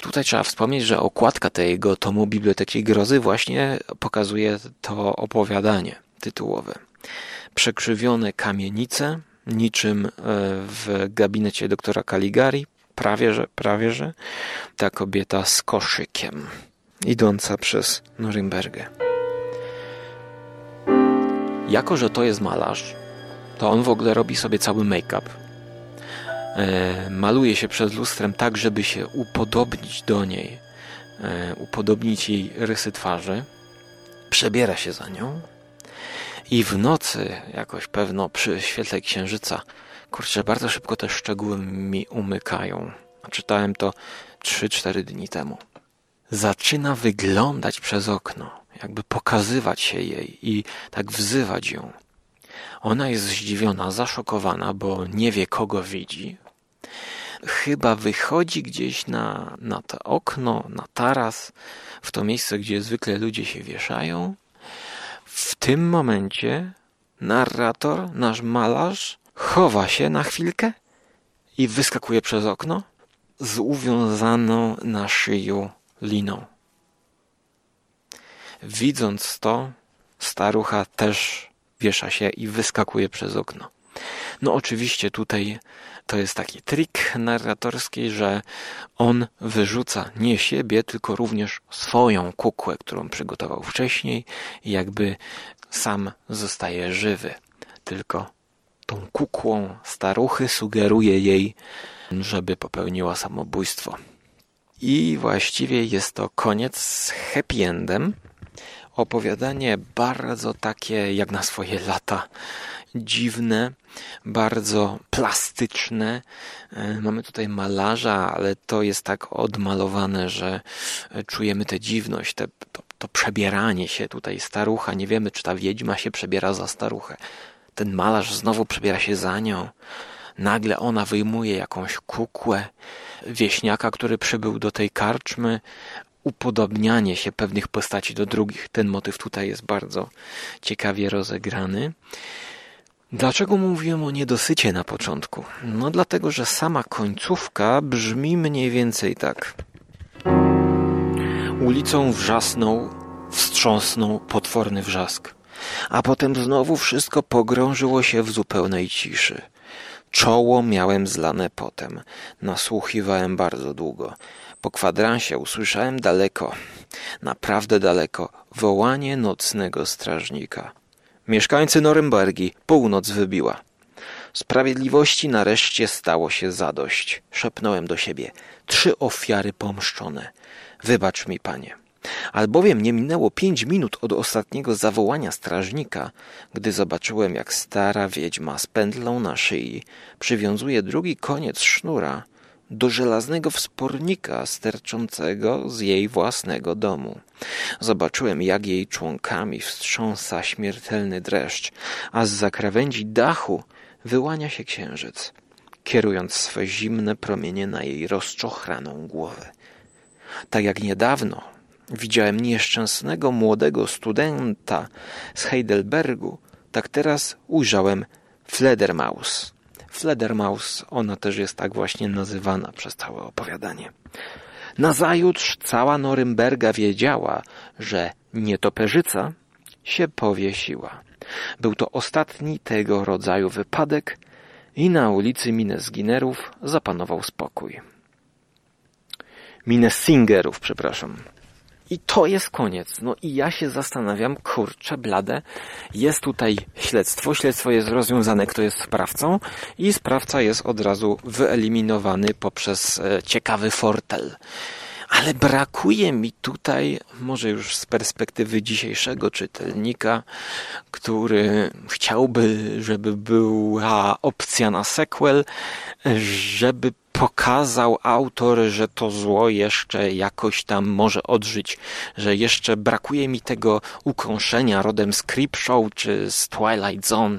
Tutaj trzeba wspomnieć, że okładka tego tomu Biblioteki Grozy właśnie pokazuje to opowiadanie tytułowe. Przekrzywione kamienice, niczym e, w gabinecie doktora Caligari, prawie że, prawie że, ta kobieta z koszykiem, idąca przez Norymbergę. Jako, że to jest malarz, to on w ogóle robi sobie cały make-up. E, maluje się przed lustrem tak, żeby się upodobnić do niej, e, upodobnić jej rysy twarzy. Przebiera się za nią i w nocy jakoś pewno przy świetle księżyca, kurczę, bardzo szybko te szczegóły mi umykają. Czytałem to 3-4 dni temu. Zaczyna wyglądać przez okno jakby pokazywać się jej i tak wzywać ją. Ona jest zdziwiona, zaszokowana, bo nie wie, kogo widzi. Chyba wychodzi gdzieś na, na to okno, na taras, w to miejsce, gdzie zwykle ludzie się wieszają. W tym momencie narrator, nasz malarz, chowa się na chwilkę i wyskakuje przez okno z uwiązaną na szyju liną. Widząc to, starucha też wiesza się i wyskakuje przez okno. No oczywiście tutaj to jest taki trik narratorski, że on wyrzuca nie siebie, tylko również swoją kukłę, którą przygotował wcześniej jakby sam zostaje żywy. Tylko tą kukłą staruchy sugeruje jej, żeby popełniła samobójstwo. I właściwie jest to koniec z happy endem, opowiadanie bardzo takie jak na swoje lata dziwne, bardzo plastyczne. E, mamy tutaj malarza, ale to jest tak odmalowane, że czujemy tę dziwność, te, to, to przebieranie się tutaj starucha. Nie wiemy, czy ta wiedźma się przebiera za staruchę. Ten malarz znowu przebiera się za nią. Nagle ona wyjmuje jakąś kukłę wieśniaka, który przybył do tej karczmy, upodobnianie się pewnych postaci do drugich. Ten motyw tutaj jest bardzo ciekawie rozegrany. Dlaczego mówiłem o niedosycie na początku? No dlatego, że sama końcówka brzmi mniej więcej tak. Ulicą wrzasnął, wstrząsnął potworny wrzask, a potem znowu wszystko pogrążyło się w zupełnej ciszy. Czoło miałem zlane potem, nasłuchiwałem bardzo długo. Po kwadransie usłyszałem daleko, naprawdę daleko, wołanie nocnego strażnika. Mieszkańcy Norymbergi, północ wybiła. Sprawiedliwości nareszcie stało się zadość. Szepnąłem do siebie. Trzy ofiary pomszczone. Wybacz mi, panie. Albowiem nie minęło pięć minut od ostatniego zawołania strażnika, gdy zobaczyłem, jak stara wiedźma z pętlą na szyi przywiązuje drugi koniec sznura do żelaznego wspornika sterczącego z jej własnego domu. Zobaczyłem, jak jej członkami wstrząsa śmiertelny dreszcz, a z zakrawędzi dachu wyłania się księżyc, kierując swe zimne promienie na jej rozczochraną głowę. Tak jak niedawno widziałem nieszczęsnego młodego studenta z Heidelbergu, tak teraz ujrzałem Fledermaus, Fledermaus, ona też jest tak właśnie nazywana przez całe opowiadanie. Nazajutrz cała Norymberga wiedziała, że nietoperzyca się powiesiła. Był to ostatni tego rodzaju wypadek i na ulicy Minesginerów zapanował spokój. Minesingerów, przepraszam. I to jest koniec. No i ja się zastanawiam, kurczę, blade, jest tutaj śledztwo, śledztwo jest rozwiązane, kto jest sprawcą i sprawca jest od razu wyeliminowany poprzez e, ciekawy fortel. Ale brakuje mi tutaj, może już z perspektywy dzisiejszego czytelnika, który chciałby, żeby była opcja na sequel, żeby pokazał autor, że to zło jeszcze jakoś tam może odżyć, że jeszcze brakuje mi tego ukąszenia rodem z Creepshow czy z Twilight Zone,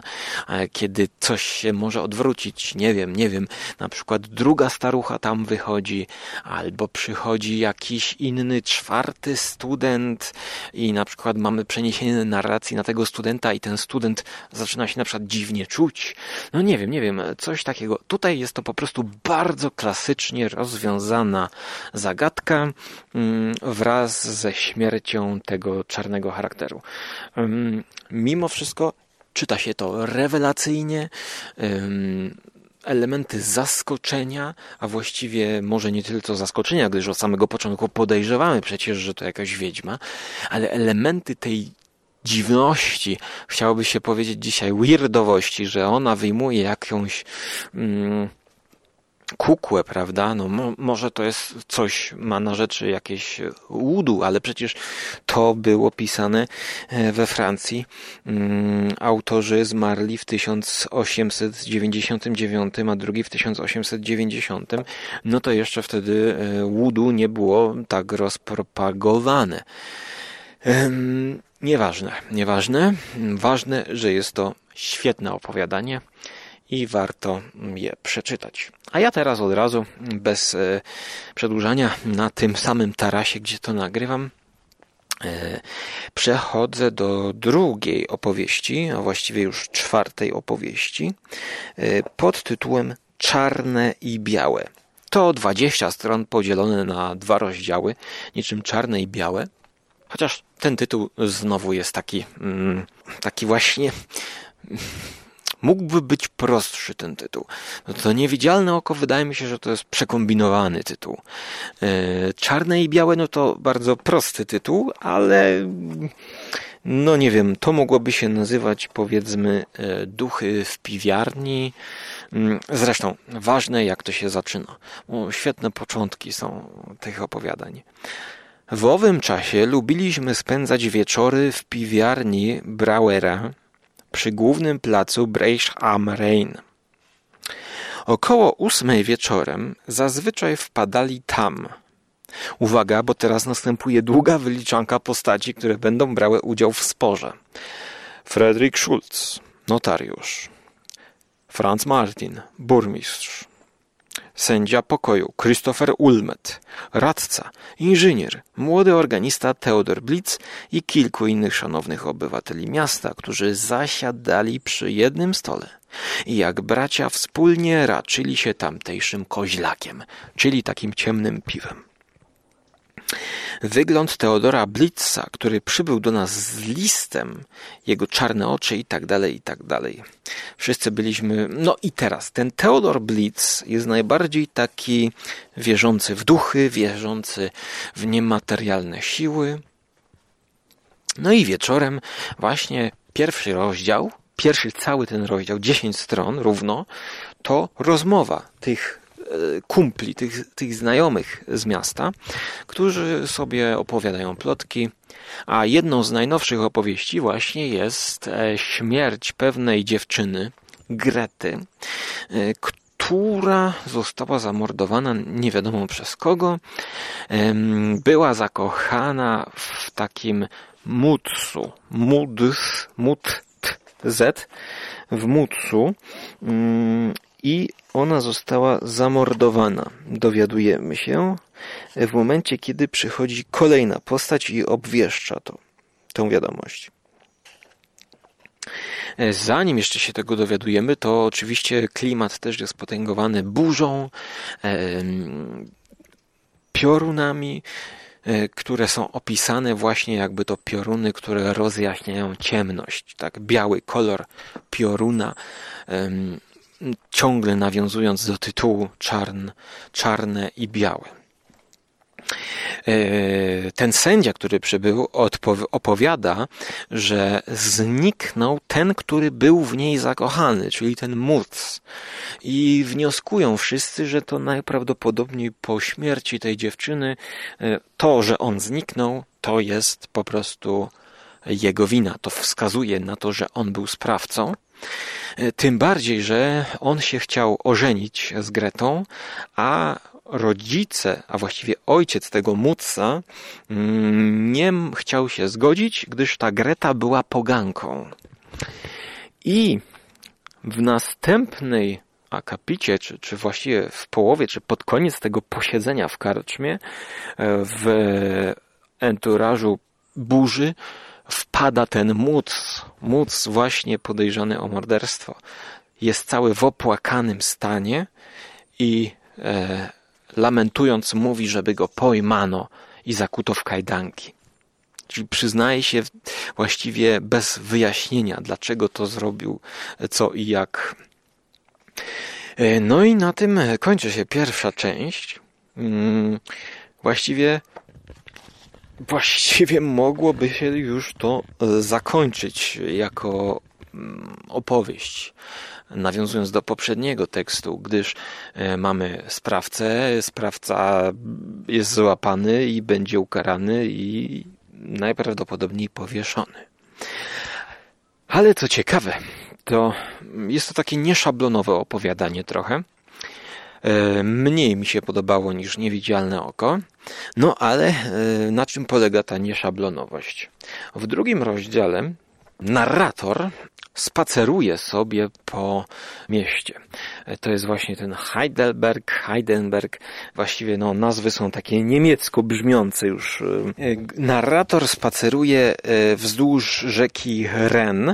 e, kiedy coś się może odwrócić. Nie wiem, nie wiem. Na przykład druga starucha tam wychodzi, albo przychodzi jakiś inny czwarty student i na przykład mamy przeniesienie narracji na tego studenta i ten student zaczyna się na przykład dziwnie czuć. No nie wiem, nie wiem, coś takiego. Tutaj jest to po prostu bardzo bardzo klasycznie rozwiązana zagadka mm, wraz ze śmiercią tego czarnego charakteru. Mm, mimo wszystko czyta się to rewelacyjnie elementy zaskoczenia, a właściwie może nie tylko zaskoczenia, gdyż od samego początku podejrzewamy przecież, że to jakaś wiedźma, ale elementy tej dziwności, chciałoby się powiedzieć dzisiaj weirdowości, że ona wyjmuje jakąś mm, kukłę, prawda? No mo, może to jest coś, ma na rzeczy jakieś łudu, ale przecież to było pisane e, we Francji. Mm, autorzy zmarli w 1899, a drugi w 1890. No to jeszcze wtedy e, łudu nie było tak rozpropagowane. Nieważne, nieważne. Ważne, że jest to świetne opowiadanie i warto je przeczytać. A ja teraz od razu, bez e, przedłużania, na tym samym tarasie, gdzie to nagrywam, e, przechodzę do drugiej opowieści, a właściwie już czwartej opowieści, e, pod tytułem Czarne i Białe. To 20 stron podzielone na dwa rozdziały, niczym czarne i białe. Chociaż ten tytuł znowu jest taki, mm, taki właśnie Mógłby być prostszy ten tytuł. No to niewidzialne oko wydaje mi się, że to jest przekombinowany tytuł. E, czarne i białe, no to bardzo prosty tytuł, ale no nie wiem, to mogłoby się nazywać powiedzmy e, duchy w piwiarni. Mm, zresztą ważne jak to się zaczyna. Bo świetne początki są tych opowiadań. W owym czasie lubiliśmy spędzać wieczory w piwiarni Brauera, przy głównym placu Breich am Rhein. Około ósmej wieczorem zazwyczaj wpadali tam. Uwaga, bo teraz następuje długa wyliczanka postaci, które będą brały udział w sporze. Frederick Schulz, notariusz. Franz Martin, burmistrz sędzia pokoju Christopher Ulmet, radca, inżynier, młody organista Theodor Blitz i kilku innych szanownych obywateli miasta, którzy zasiadali przy jednym stole i jak bracia wspólnie raczyli się tamtejszym koźlakiem, czyli takim ciemnym piwem. Wygląd Teodora Blitza, który przybył do nas z listem, jego czarne oczy i tak dalej, i tak dalej. Wszyscy byliśmy. No i teraz, ten Teodor Blitz jest najbardziej taki wierzący w duchy, wierzący w niematerialne siły. No i wieczorem, właśnie pierwszy rozdział, pierwszy cały ten rozdział, 10 stron równo, to rozmowa tych kumpli, tych, tych znajomych z miasta, którzy sobie opowiadają plotki. A jedną z najnowszych opowieści właśnie jest e, śmierć pewnej dziewczyny, Grety, e, która została zamordowana nie wiadomo przez kogo. Była zakochana w takim Mutsu, Muds, Mut, Z, w Mutsu mm, i ona została zamordowana. Dowiadujemy się w momencie, kiedy przychodzi kolejna postać i obwieszcza to, tą wiadomość. Zanim jeszcze się tego dowiadujemy, to oczywiście klimat też jest potęgowany burzą, piorunami, e, które są opisane właśnie jakby to pioruny, które rozjaśniają ciemność. Tak, biały kolor pioruna ciągle nawiązując do tytułu czarn, czarne i białe. ten sędzia, który przybył, opowiada, że zniknął ten, który był w niej zakochany, czyli ten móc. I wnioskują wszyscy, że to najprawdopodobniej po śmierci tej dziewczyny e, to, że on zniknął, to jest po prostu jego wina. To wskazuje na to, że on był sprawcą. E, tym bardziej, że on się chciał ożenić z Gretą, a rodzice, a właściwie ojciec tego Mutsa mm, nie chciał się zgodzić, gdyż ta Greta była poganką. I w następnej akapicie, czy, czy właściwie w połowie, czy pod koniec tego posiedzenia w karczmie, e, w enturażu burzy, wpada ten móc, móc właśnie podejrzany o morderstwo. Jest cały w opłakanym stanie i e, lamentując mówi, żeby go pojmano i zakuto w kajdanki. Czyli przyznaje się właściwie bez wyjaśnienia, dlaczego to zrobił, co i jak. E, no i na tym kończy się pierwsza część. Mm, właściwie właściwie mogłoby się już to zakończyć jako mm, opowieść nawiązując do poprzedniego tekstu, gdyż e, mamy sprawcę, sprawca jest złapany i będzie ukarany i najprawdopodobniej powieszony. Ale co ciekawe, to jest to takie nieszablonowe opowiadanie trochę. E, mniej mi się podobało niż niewidzialne oko. No ale e, na czym polega ta nieszablonowość? W drugim rozdziale narrator spaceruje sobie po mieście. To jest właśnie ten Heidelberg, Heidenberg. Właściwie no, nazwy są takie niemiecko brzmiące już. Narrator spaceruje e, wzdłuż rzeki Ren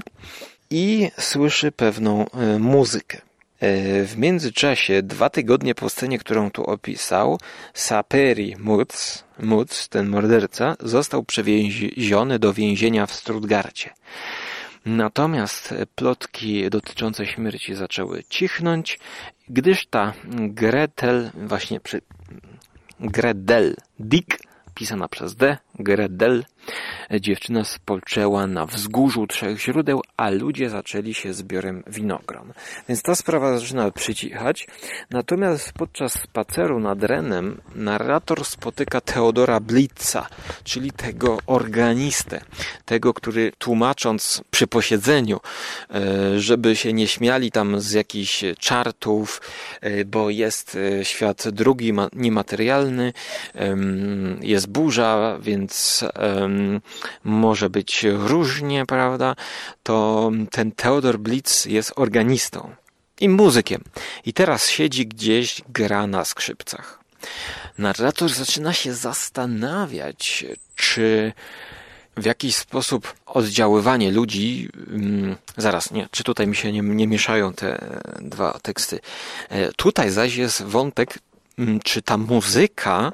i słyszy pewną e, muzykę. E, w międzyczasie, dwa tygodnie po scenie, którą tu opisał, Saperi Mutz, Mutz, ten morderca, został przewieziony do więzienia w Stuttgarcie. Natomiast plotki dotyczące śmierci zaczęły cichnąć, gdyż ta Gretel, właśnie przy Gredel Dick pisana przez D, Gredel. Dziewczyna spoczęła na wzgórzu trzech źródeł, a ludzie zaczęli się zbiorem winogron. Więc ta sprawa zaczyna przycichać. Natomiast podczas spaceru nad Renem narrator spotyka Teodora Blitza, czyli tego organistę, tego, który tłumacząc przy posiedzeniu, e, żeby się nie śmiali tam z jakichś czartów, e, bo jest e, świat drugi, niematerialny, jest burza, więc um, może być różnie, prawda? To ten Theodor Blitz jest organistą i muzykiem. I teraz siedzi gdzieś, gra na skrzypcach. Narrator zaczyna się zastanawiać, czy w jakiś sposób oddziaływanie ludzi, zaraz, nie, czy tutaj mi się nie, nie mieszają te dwa teksty. E, tutaj zaś jest wątek czy ta muzyka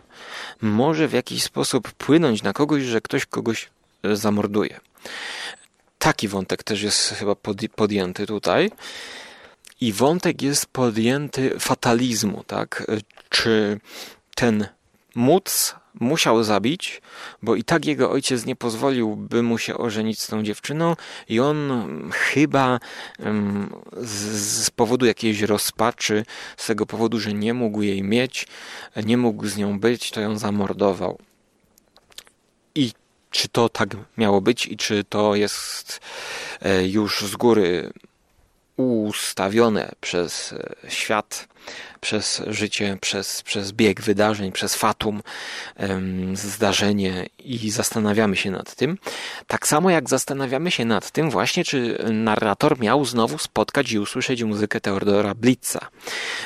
może w jakiś sposób płynąć na kogoś, że ktoś kogoś e, zamorduje. Taki wątek też jest chyba podjęty tutaj. I wątek jest podjęty fatalizmu, tak? E, czy ten móc musiał zabić, bo i tak jego ojciec nie pozwolił, by mu się ożenić z tą dziewczyną i on chyba z, z powodu jakiejś rozpaczy, z tego powodu, że nie mógł jej mieć, nie mógł z nią być, to ją zamordował. I czy to tak miało być i czy to jest e, już z góry ustawione przez e, świat, przez życie, przez, przez bieg wydarzeń, przez fatum, zdarzenie i zastanawiamy się nad tym. Tak samo jak zastanawiamy się nad tym właśnie, czy narrator miał znowu spotkać i usłyszeć muzykę Teodora Blitza.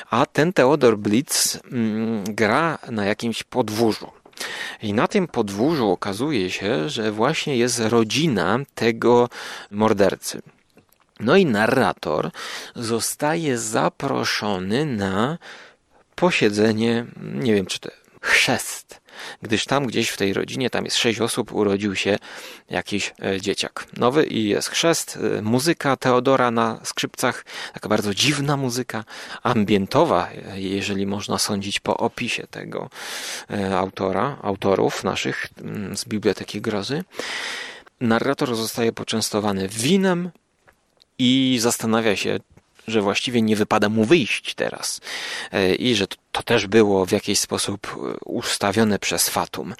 A ten Teodor Blitz mm, gra na jakimś podwórzu. I na tym podwórzu okazuje się, że właśnie jest rodzina tego mordercy. No i narrator zostaje zaproszony na posiedzenie, nie wiem czy to chrzest gdyż tam gdzieś w tej rodzinie, tam jest sześć osób, urodził się jakiś e, dzieciak nowy i jest chrzest, e, muzyka Teodora na skrzypcach, taka bardzo dziwna muzyka, ambientowa, jeżeli można sądzić po opisie tego autora, autorów naszych mm, z Biblioteki Grozy. Narrator zostaje poczęstowany winem i zastanawia się, że właściwie nie wypada mu wyjść teraz e, i że to też było w jakiś sposób e, ustawione przez Fatum.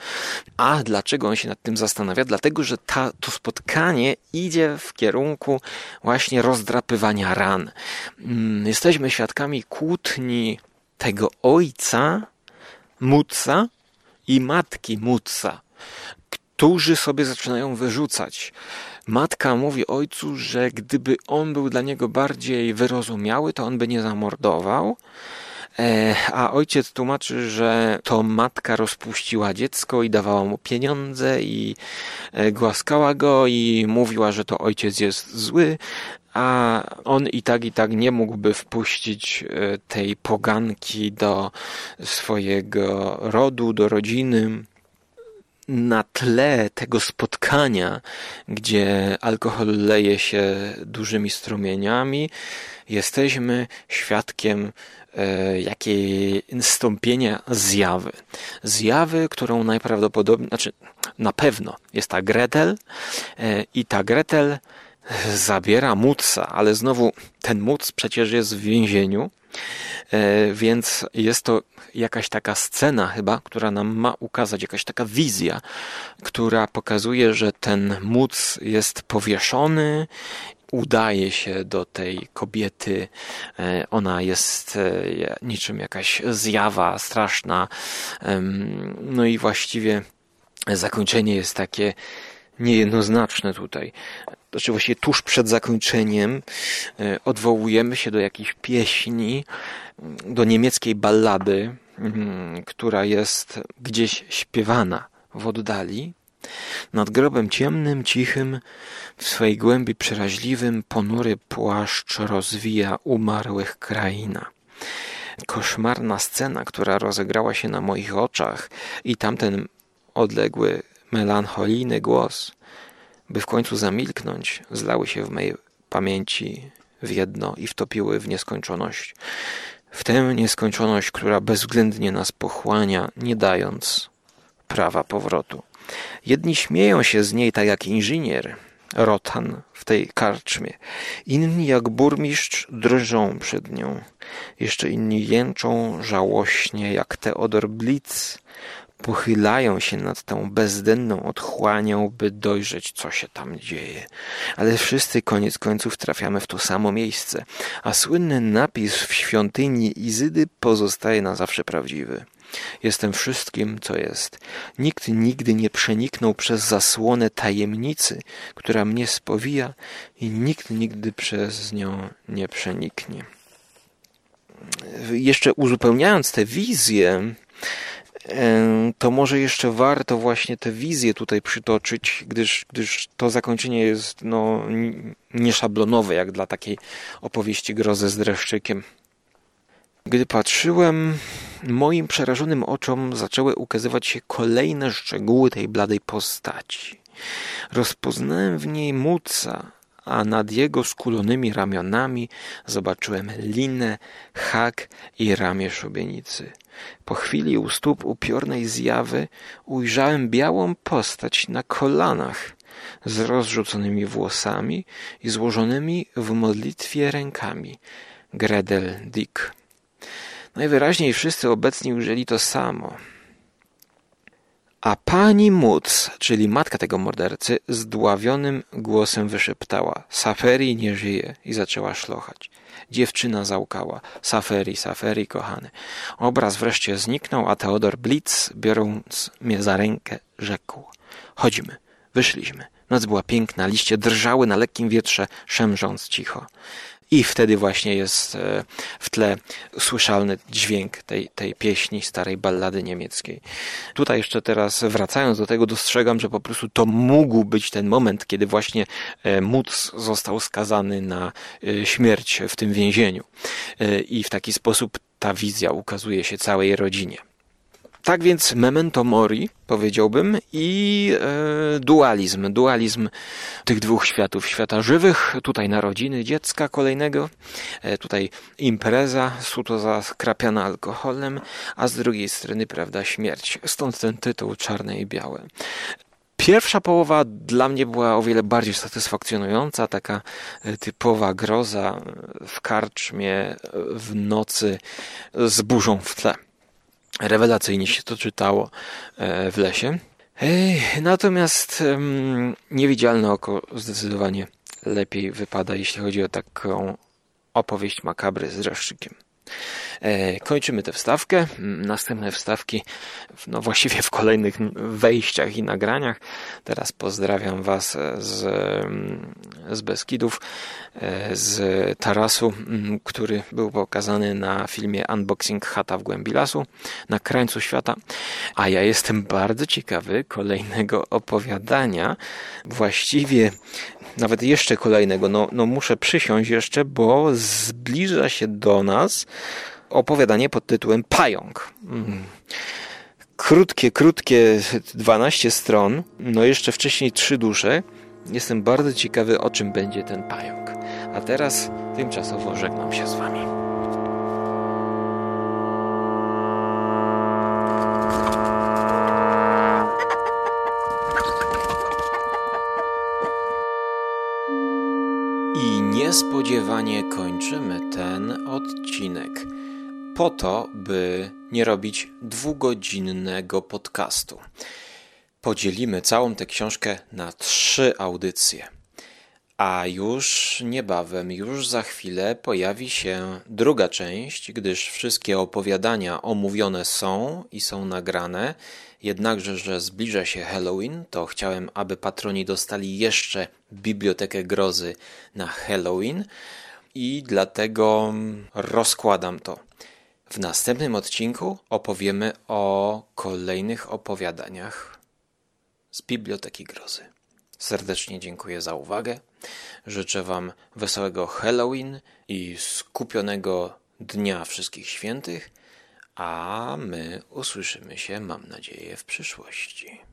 A dlaczego on się nad tym zastanawia? Dlatego, że ta, to spotkanie idzie w kierunku właśnie rozdrapywania ran. Mm, jesteśmy świadkami kłótni tego ojca, Mutsa i matki Mutsa, którzy sobie zaczynają wyrzucać Matka mówi ojcu, że gdyby on był dla niego bardziej wyrozumiały, to on by nie zamordował. E, a ojciec tłumaczy, że to matka rozpuściła dziecko i dawała mu pieniądze i e, głaskała go i mówiła, że to ojciec jest zły, a on i tak i tak nie mógłby wpuścić e, tej poganki do swojego rodu, do rodziny na tle tego spotkania, gdzie alkohol leje się dużymi strumieniami, jesteśmy świadkiem e, jakiej nastąpienia zjawy. Zjawy, którą najprawdopodobniej, znaczy na pewno jest ta Gretel e, i ta Gretel zabiera Mutsa, ale znowu ten Muc przecież jest w więzieniu, więc jest to jakaś taka scena chyba, która nam ma ukazać, jakaś taka wizja, która pokazuje, że ten Muc jest powieszony udaje się do tej kobiety. E, ona jest e, niczym jakaś zjawa straszna. No i właściwie zakończenie jest takie niejednoznaczne tutaj. Znaczy właściwie tuż przed zakończeniem e, odwołujemy się do jakiejś pieśni, do niemieckiej ballady, mm, która jest gdzieś śpiewana w oddali. Nad grobem ciemnym, cichym, w swej głębi przeraźliwym, ponury płaszcz rozwija umarłych kraina. Koszmarna scena, która rozegrała się na moich oczach i tamten odległy melancholijny głos, by w końcu zamilknąć, zlały się w mej pamięci w jedno i wtopiły w nieskończoność. W tę nieskończoność, która bezwzględnie nas pochłania, nie dając prawa powrotu. Jedni śmieją się z niej tak jak inżynier, Rotan w tej karczmie. Inni jak burmistrz drżą przed nią. Jeszcze inni jęczą żałośnie jak Teodor Blitz, pochylają się nad tą bezdenną otchłanią, by dojrzeć, co się tam dzieje. Ale wszyscy koniec końców trafiamy w to samo miejsce, a słynny napis w świątyni Izydy pozostaje na zawsze prawdziwy. Jestem wszystkim, co jest. Nikt nigdy nie przeniknął przez zasłonę tajemnicy, która mnie spowija i nikt nigdy przez nią nie przeniknie. Jeszcze uzupełniając tę wizję, to może jeszcze warto właśnie tę wizję tutaj przytoczyć, gdyż, gdyż to zakończenie jest no, nieszablonowe, jak dla takiej opowieści grozy z dreszczykiem. Gdy patrzyłem, moim przerażonym oczom zaczęły ukazywać się kolejne szczegóły tej bladej postaci. Rozpoznałem w niej Muca, a nad jego skulonymi ramionami zobaczyłem linę, hak i ramię szubienicy. Po chwili u stóp upiornej zjawy ujrzałem białą postać na kolanach z rozrzuconymi włosami i złożonymi w modlitwie rękami. Gredel Dick. Najwyraźniej wszyscy obecni ujrzeli to samo. A pani Móc, czyli matka tego mordercy, zdławionym głosem wyszeptała: Saferi nie żyje i zaczęła szlochać. Dziewczyna załkała. Saferi, Saferi, kochany. Obraz wreszcie zniknął, a Teodor Blitz, biorąc mnie za rękę, rzekł: Chodźmy. Wyszliśmy. Noc była piękna, liście drżały na lekkim wietrze, szemrząc cicho i wtedy właśnie jest e, w tle słyszalny dźwięk tej, tej pieśni, starej ballady niemieckiej. Tutaj jeszcze teraz wracając do tego, dostrzegam, że po prostu to mógł być ten moment, kiedy właśnie e, Móc został skazany na e, śmierć w tym więzieniu. I w taki sposób ta wizja ukazuje się całej rodzinie. Tak więc memento mori, powiedziałbym, i e, dualizm. Dualizm tych dwóch światów. Świata żywych, tutaj narodziny dziecka kolejnego, e, tutaj impreza, suto zaskrapiana alkoholem, a z drugiej strony, prawda, śmierć. Stąd ten tytuł Czarne i Białe. Pierwsza połowa dla mnie była o wiele bardziej satysfakcjonująca, taka e, typowa groza w karczmie e, w nocy z burzą w tle. Rewelacyjnie się to czytało e, w lesie. Natomiast niewidzialne oko zdecydowanie lepiej wypada, jeśli chodzi o taką opowieść makabry z dreszczykiem. E, kończymy tę wstawkę. Następne wstawki, no właściwie w kolejnych wejściach i nagraniach. Teraz pozdrawiam Was z, z Beskidów, e, z tarasu, który był pokazany na filmie Unboxing Chata w głębi lasu, na krańcu świata. A ja jestem bardzo ciekawy kolejnego opowiadania. Właściwie nawet jeszcze kolejnego. No, no muszę przysiąść jeszcze, bo zbliża się do nas opowiadanie pod tytułem Pająk. Mm. Krótkie, krótkie 12 stron, no jeszcze wcześniej trzy dusze. Jestem bardzo ciekawy, o czym będzie ten pająk. A teraz tymczasowo żegnam się z Wami. Niespodziewanie kończymy ten odcinek po to, by nie robić dwugodzinnego podcastu. Podzielimy całą tę książkę na trzy audycje. A już niebawem, już za chwilę pojawi się druga część, gdyż wszystkie opowiadania omówione są i są nagrane. Jednakże, że zbliża się Halloween, to chciałem, aby patroni dostali jeszcze bibliotekę grozy na Halloween i dlatego rozkładam to. W następnym odcinku opowiemy o kolejnych opowiadaniach z Biblioteki Grozy. Serdecznie dziękuję za uwagę. Życzę Wam wesołego Halloween i skupionego Dnia Wszystkich Świętych, a my usłyszymy się, mam nadzieję, w przyszłości.